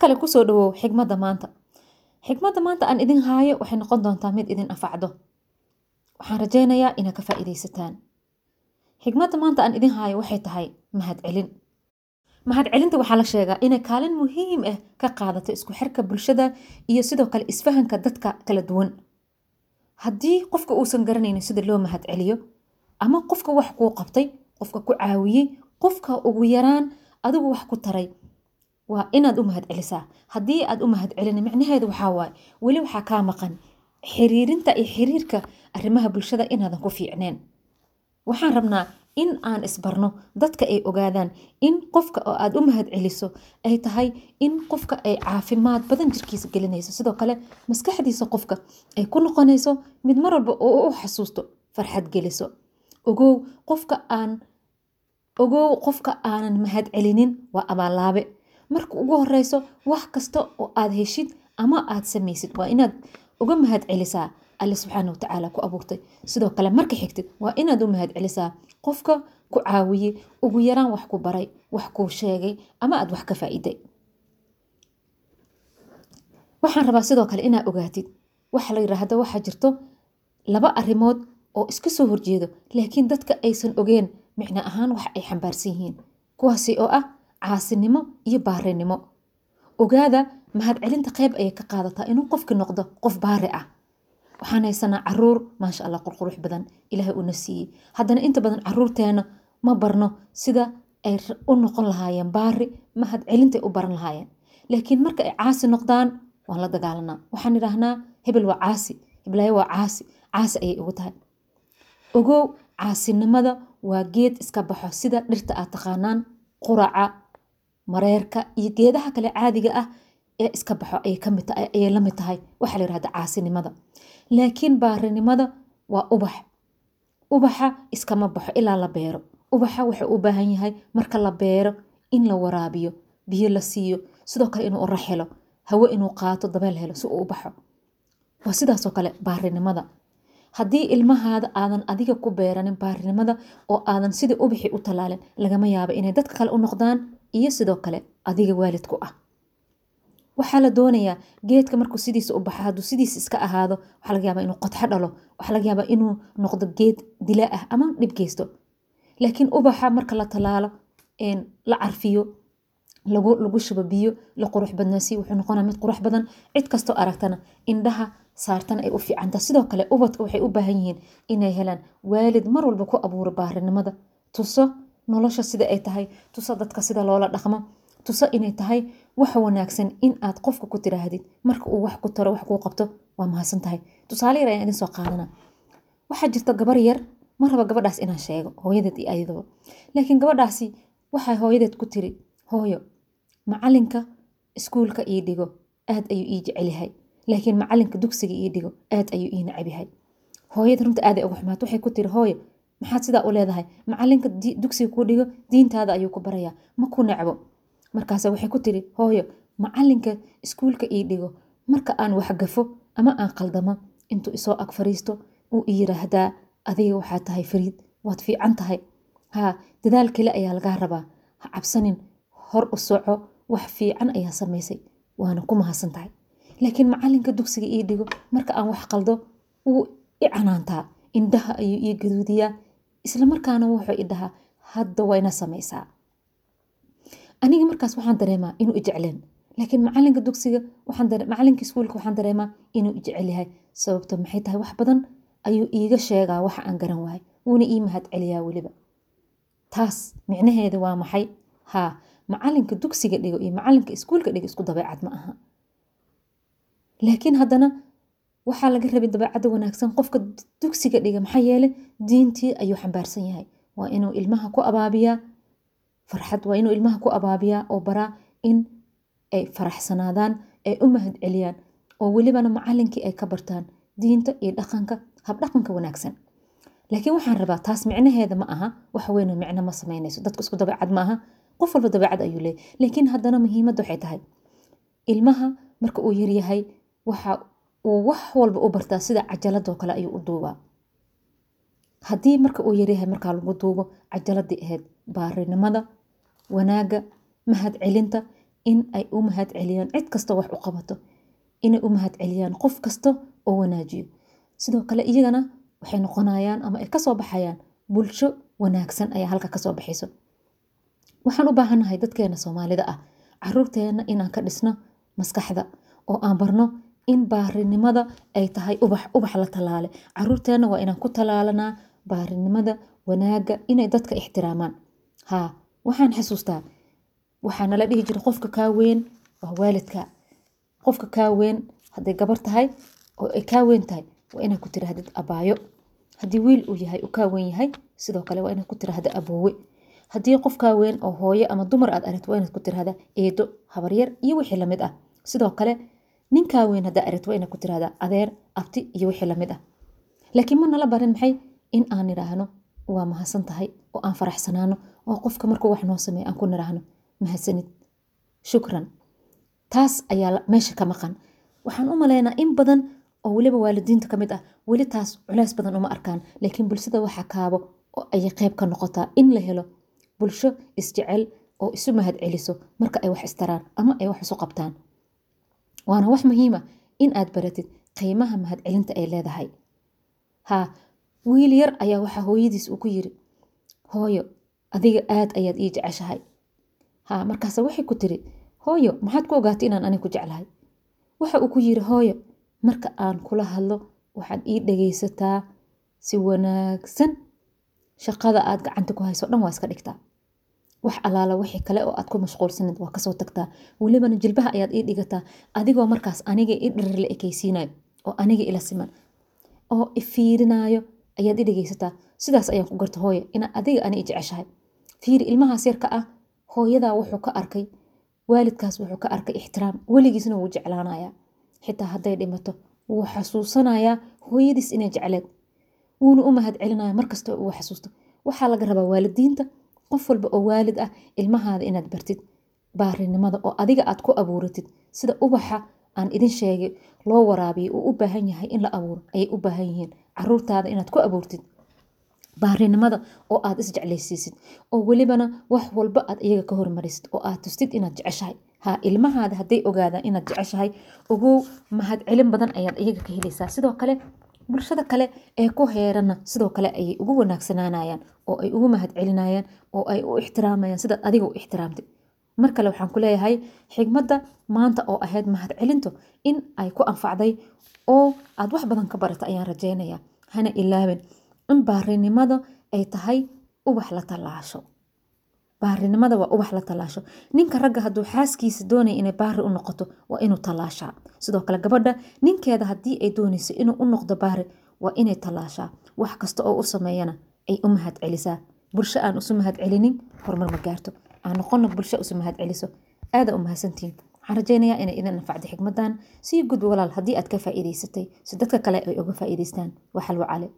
kale ku soo dhawow xigmadda maanta. Xigmadda maanta aan idin haayo waxay noqon doontaa mid idin anfacdo. Waxaan rajaynayaa inaad ka faa'iidaysataan. Xigmadda maanta aan idin haayo waxay tahay mahadcelin mahadcelinta waxaa la sheegaa inay kaalin muhiim ah ka qaadato isku xirka bulshada iyo sidoo kale isfahanka dadka kala duwan. Haddii qofka uusan garanaynin sida loo mahadceliyo ama qofka wax kuu qabtay qofka ku caawiyey qofka ugu yaraan adigu wax ku taray waa inaad u mahadcelisaa haddii aad u mahadcelin micnaheedu waxaa waaye weli waxaa kaa maqan xiriirinta iyo xiriirka arrimaha bulshada inaadan ku fiicneen. Waxaan rabnaa in aan isbarno dadka ay ogaadaan in qofka oo aad u mahadceliso ay tahay in qofka ay caafimaad badan jirkiisa gelinayso. Sidoo kale maskaxdiisa qofka ay ku noqonayso mid mar walba oo u xasuusto farxad geliso. Ogow qofka aanan mahadcelinin waa abaalaabe marka ugu horeyso wax kasta oo aad heshid ama aad samaysid waa inaad uga mahadcelisaa alle subxaana watacaala ku abuurtay. Sidoo kale marka xigtid waa inaad u mahadcelisaa qofka ku caawiyey ugu yaraan wax ku baray wax kuu sheegay ama aad wax ka faa'iiday. Waxaan rabaa sidoo kale inaad ogaatid waxa la yiraahdo waxaa jirto laba arrimood oo iska soo horjeedo laakiin dadka aysan ogeen micno ahaan wax ay xambaarsan yihiin. Kuwaasi oo ah caasinimo iyo baarinimo ogaada mahadcelinta qayb ayay ka qaadataa inuu qofki noqdo qof baari ah. Waxaan haysanaa carruur maasha allah qurqurux badan ilaahay una siiyey haddana inta badan caruurteena ma barno sida ay u noqon lahaayeen baari mahadcelintay u baran lahaayeen. Laakiin marka ay caasi noqdaan waan la dagaalanaa. Waxaan idhaahnaa hebel waa caasi heblaayo waa caasi caasi ayay ugu tahay. Ogow caasinimada waa geed iska baxo sida dhirta aad taqaanaan quraca mareerka iyo geedaha kale caadiga ah ee iska baxo ayay la mid tahay waxaa la yirahda caasinimada. Laakiin baarinimada waa ubax ubaxa iskama baxo ilaa la beero. Ubaxa wuxuu u baahan yahay marka la beero in la waraabiyo biyo la siiyo sidoo kale inuu urax helo hawo inuu qaato dabeel helo si uu u waa sidaasoo kale baarinimada. Haddii ilmahaada aadan adiga ku beeranin baarinimada oo aadan sidii ubaxii u tallaalin lagama yaabo inay dadka kale u noqdaan iyo sidoo kale adiga waalidku ah. Waxaa la doonayaa geedka markuu sidiisa u baxo hadduu sidiisa iska ahaado waxaa laga yaabaa inuu qodxo dhalo waxaa laga yaabaa inuu noqdo geed dila ah ama dhib geysto. Laakiin ubaxa marka la tallaalo la carfiyo lagu shubo biyo la qurux badnaasiyo wuxuu noqonaa mid qurux badan cid kastoo aragtana indhaha saartana ay u fiicanta. Sidoo kale ubadka waxay u baahan yihiin inay helaan waalid mar walba ku abuuro baarinimada tuso nolosha sida ay tahay tuso dadka sida loola dhaqmo tuso inay tahay wax wanaagsan in aad qofka ku tiraahdid marka uu wax ku taro wax kuu qabto waa mahadsan tahay. Tusaale yar ayaan idin soo waxaa jirta gabar yar ma raba gabadhaas inaan sheego hooyadeed iyo ayadaba laakiin gabadhaasi waxay hooyadeed ku tiri hooyo macalinka iskuulka ii dhigo aad ayuu ii jecel yahay. Laakiin macalinka dugsiga ii dhigo aad ayuu ii nacab yahay. Hooyada runta aaday uga xumaat waxay ku tiri hooyo maxaad sidaa u leedahay? Macalinka dugsiga kuu dhigo diintaada ayuu ku barayaa. Ma ku nacbo markaase waxay ku tiri hooyo macalinka iskuulka ii dhigo. Marka aan waxgafo ama aan qaldamo intuu isoo ag fariisto uu i yiraahdaa adiga waxaa tahay fariid waad fiican tahay haa dadaal kale ayaa lagaa rabaa. Ha cabsanin hor u soco wax fiican ayaa samaysay. Waana ku mahadsan tahay. Laakiin macalinka dugsiga ii dhigo marka aan wax qaldo wuu i canaantaa. Indhaha ayuu ii gaduudiyaa islamarkaana wuxuu i dhahaa hadda wayna samaysaa. Aniga markaas waxaan dareemaa inuu ijecleen laakiin macalinka dugsiga macalinka iskuulka waxaan dareemaa inuu ijecel yahay. Sababto maxay tahay wax badan? Ayuu iiga sheegaa waxa aan garan wahay wuuna ii mahad celiyaa weliba. Taas micnaheeda waa maxay? Haa macalinka dugsiga dhigo iyo macalinka iskuulka dhigo isku dabeecad ma aha. Laakiin haddana waxaa laga rabay dabeecadda wanaagsan qofka dugsiga dhiga maxaa yeele diintii ayuu xambaarsan yahay. Waa inuu ilmaha ku abaabiyaa farxad waa inuu ilmaha ku abaabiyaa oo baraa in ay faraxsanaadaan ay u mahad celiyaan oo welibana macalinkii ay ka bartaan diinta iyo dhaqanka habdhaqanka wanaagsan. Laakiin waxaan rabaa taas micnaheeda ma aha wax weyn micno ma samaynayso. Dadku isku dabeecad ma aha qof walba dabeecad ayuu leeyahy laakiin haddana muhiimadda waxay tahay ilmaha marka uu yaryahay waxa uu wax walba u bartaa sida cajaladoo kale ayuu u duubaa. Haddii marka uu yaryahay markaa lagu duubo cajaladii ahayd baarinimada wanaagga mahad celinta in ay u mahad celiyaan cid kasta wax u qabato inay u mahad celiyaan qof kasta oo wanaajiyo. Sidoo kale iyagana waxay noqonayaan ama ay ka soo baxayaan bulsho wanaagsan ayaa halka ka soo baxayso. Waxaan u baahannahay dadkeena soomaalida ah caruurteena inaan ka dhisno maskaxda oo aan barno in baarinimada ay tahay ubax ubax la talaale. Caruurteena waa inaan ku talaalanaa baarinimada wanaaga inay dadka ixtiraamaan. Haa waxaan xasuustaa waxaa nala dhihi jira qofka kaa weyn waa waalidka. Qofka kaa weyn hadday gabar tahay oo ay kaa weyn tahay waa inaad ku tiraahdid abaayo haddii wiil uu yahay uu kaa weyn yahay sidoo kale waa inaad ku tiraahda aboowe haddii qof kaa weyn oo hooyo ama dumar aad aragto waa inaad ku tirahda eedo habaryar iyo wixii la mid ah. Sidoo kale ninkaa weyn haddaa aragto waa inaad ku tirahda adeer abti iyo wixii la mid ah. Laakiin ma nala barin maxay in aan nidhaahno? Waa mahadsan tahay oo aan faraxsanaano oo qofka markuu wax noo sameeya aan ku nidhaahno. Mahadsanid shukran. Taas ayaa meesha ka maqan. Waxaan u malaynaa in badan oo weliba waalidiinta ka mid ah weli taas culays badan uma arkaan. Laakiin bulshada waxaa kaabo oo ayay qayb ka noqotaa in la helo bulsho isjecel oo isu mahad celiso marka ay wax istaraan ama ay wax isu qabtaan waana wax muhiima in aad baratid qiimaha mahad celinta ay leedahay. Haa wiil yar ayaa waxaa hooyadiis uu ku yiri hooyo adiga aad ayaad ii jeceshahay. Haa markaase waxay ku tiri hooyo maxaad ku ogaatay inaan anig ku jeclahay? Waxa uu ku yiri hooyo marka aan kula hadlo waxaad ii dhagaysataa si wanaagsan. Shaqada aad gacanta ku hayso dhan waa iska dhigtaa wax alaala wixii kale oo aad ku mashquulsanid waa ka soo tagtaa. Welibana jilbaha ayaad ii dhigataa. Adigoo markaas aniga i dhirir la ekaysiinayo oo aniga ila siman oo ifiirinaayo ayaad i dhegaysataa. Sidaas ayaan ku garta hooyo ina adiga ani jeceshahay. Fiiri ilmahaas yarka ah hooyadaa wuxuu ka arkay waalidkaas wuxuu ka arkay ixtiraam. Weligiisna wuu jeclaanayaa. Xitaa hadday dhimato wuu xasuusanayaa hooyadiis inay jecleed. Wuuna u mahad celinaya markasta uu xasuusto. Waxaa laga rabaa waalidiinta qof walba oo waalid ah ilmahaada inaad bartid baarinimada oo adiga aad ku abuuratid sida ubaxa aan idin sheegay loo waraabiyo uu u baahan yahay in la abuuro ayay u baahan yihiin. Caruurtaada inaad ku abuurtid baarinimada oo aad isjeclaysiisid oo welibana wax walba aad iyaga ka hormarisid oo aad tustid inaad jeceshahay. Ha ilmahaada hadday ogaadaan inaad jeceshahay ogow mahad celin badan ayaad iyaga ka helaysaa. Sidoo kale bulshada kale ee ku heerana sidoo kale ayay ugu wanaagsanaanayaan oo ay ugu mahad celinayaan oo ay u ixtiraamayaan sidaad adiga u ixtiraamtay. Mar kale waxaan ku leeyahay xigmadda maanta oo ahayd mahad celintu in ay ku anfacday oo aad wax badan ka barata ayaan rajeynaya hana ilaabin in baarinimada ay tahay ubax la tallaasho baarinimada waa ubax la tallaasho ninka ragga hadduu xaaskiisa doonaya inay baari u noqoto waa inuu tallaashaa sidoo kale gabadha ninkeeda haddii ay doonayso inuu u noqdo baari waa inay tallaashaa wax kasta oo u sameeyana ay u mahad celisaa. Bulsho aan isu mahad celinin horumar ma gaarto. Aan noqono bulsho isu mahad celiso. Aada u mahadsantihiin waxaan rajeynayaa inay idin anfacday xigmadan sii gudbi walaal haddii aad ka faa'iidaysatay si dadka kale ay uga faa'iidaystaan. Cale